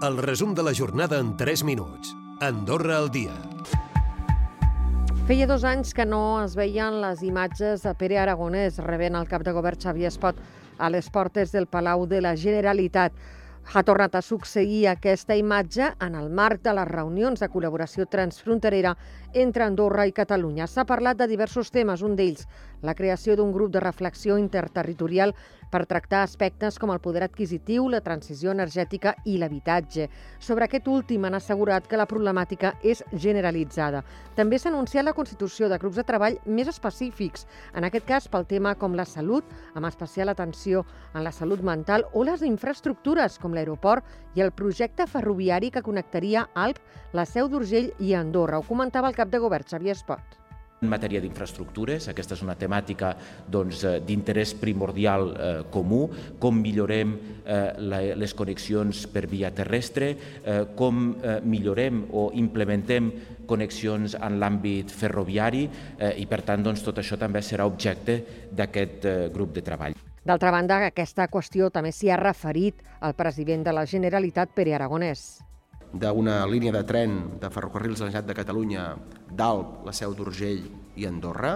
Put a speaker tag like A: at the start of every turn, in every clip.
A: El resum de la jornada en 3 minuts. Andorra al dia.
B: Feia dos anys que no es veien les imatges de Pere Aragonès rebent el cap de govern Xavier Espot a les portes del Palau de la Generalitat. Ha tornat a succeir aquesta imatge en el marc de les reunions de col·laboració transfronterera entre Andorra i Catalunya. S'ha parlat de diversos temes, un d'ells la creació d'un grup de reflexió interterritorial per tractar aspectes com el poder adquisitiu, la transició energètica i l'habitatge. Sobre aquest últim han assegurat que la problemàtica és generalitzada. També s'ha anunciat la constitució de grups de treball més específics, en aquest cas pel tema com la salut, amb especial atenció en la salut mental, o les infraestructures, com l'aeroport i el projecte ferroviari que connectaria Alp, la Seu d'Urgell i Andorra. Ho comentava el cap de govern, Xavier Espot.
C: En matèria d'infraestructures, aquesta és una temàtica doncs, eh, d'interès doncs, primordial eh, comú, com millorem eh, la, les connexions per via terrestre, eh, com eh, millorem o implementem connexions en l'àmbit ferroviari eh, i, per tant, doncs, tot això també serà objecte d'aquest eh, grup de treball.
B: D'altra banda, aquesta qüestió també s'hi ha referit el president de la Generalitat, Pere Aragonès
D: d'una línia de tren de ferrocarrils de la de Catalunya d'Alp, la Seu d'Urgell i Andorra.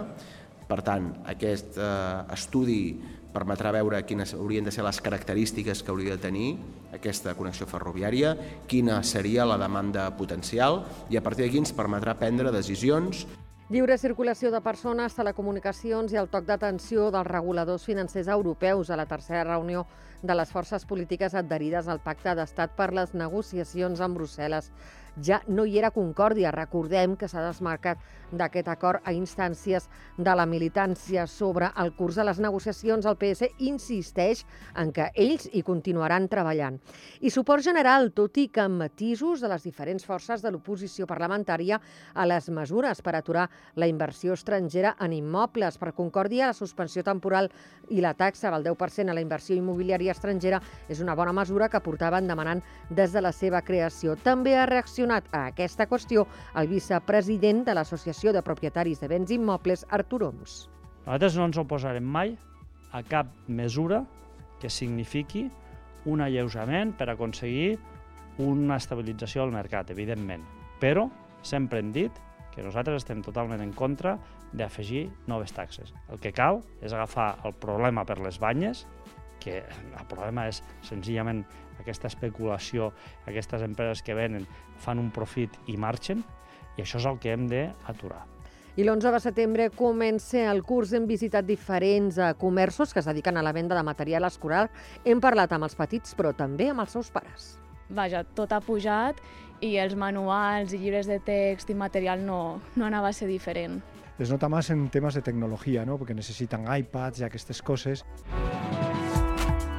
D: Per tant, aquest eh, estudi permetrà veure quines haurien de ser les característiques que hauria de tenir aquesta connexió ferroviària, quina seria la demanda potencial i a partir d'aquí ens permetrà prendre decisions
B: Lliure circulació de persones, telecomunicacions i el toc d'atenció dels reguladors financers europeus a la tercera reunió de les forces polítiques adherides al Pacte d'Estat per les negociacions amb Brussel·les ja no hi era concòrdia. Recordem que s'ha desmarcat d'aquest acord a instàncies de la militància sobre el curs de les negociacions. El PS insisteix en que ells hi continuaran treballant. I suport general, tot i que amb matisos de les diferents forces de l'oposició parlamentària a les mesures per aturar la inversió estrangera en immobles. Per concòrdia, la suspensió temporal i la taxa del 10% a la inversió immobiliària estrangera és una bona mesura que portaven demanant des de la seva creació. També ha reaccionat reaccionat a aquesta qüestió el vicepresident de l'Associació de Propietaris de Béns Immobles, Artur Oms.
E: Nosaltres no ens oposarem mai a cap mesura que signifiqui un alleujament per aconseguir una estabilització del mercat, evidentment. Però sempre hem dit que nosaltres estem totalment en contra d'afegir noves taxes. El que cal és agafar el problema per les banyes, que el problema és senzillament aquesta especulació, aquestes empreses que venen, fan un profit i marxen, i això és el que hem d'aturar.
B: I l'11 de setembre comença el curs. Hem visitat diferents eh, comerços que es dediquen a la venda de material escolar. Hem parlat amb els petits, però també amb els seus pares.
F: Vaja, tot ha pujat i els manuals i llibres de text i material no, no anava a ser diferent.
G: Les nota més en temes de tecnologia, ¿no? perquè necessiten iPads i aquestes coses.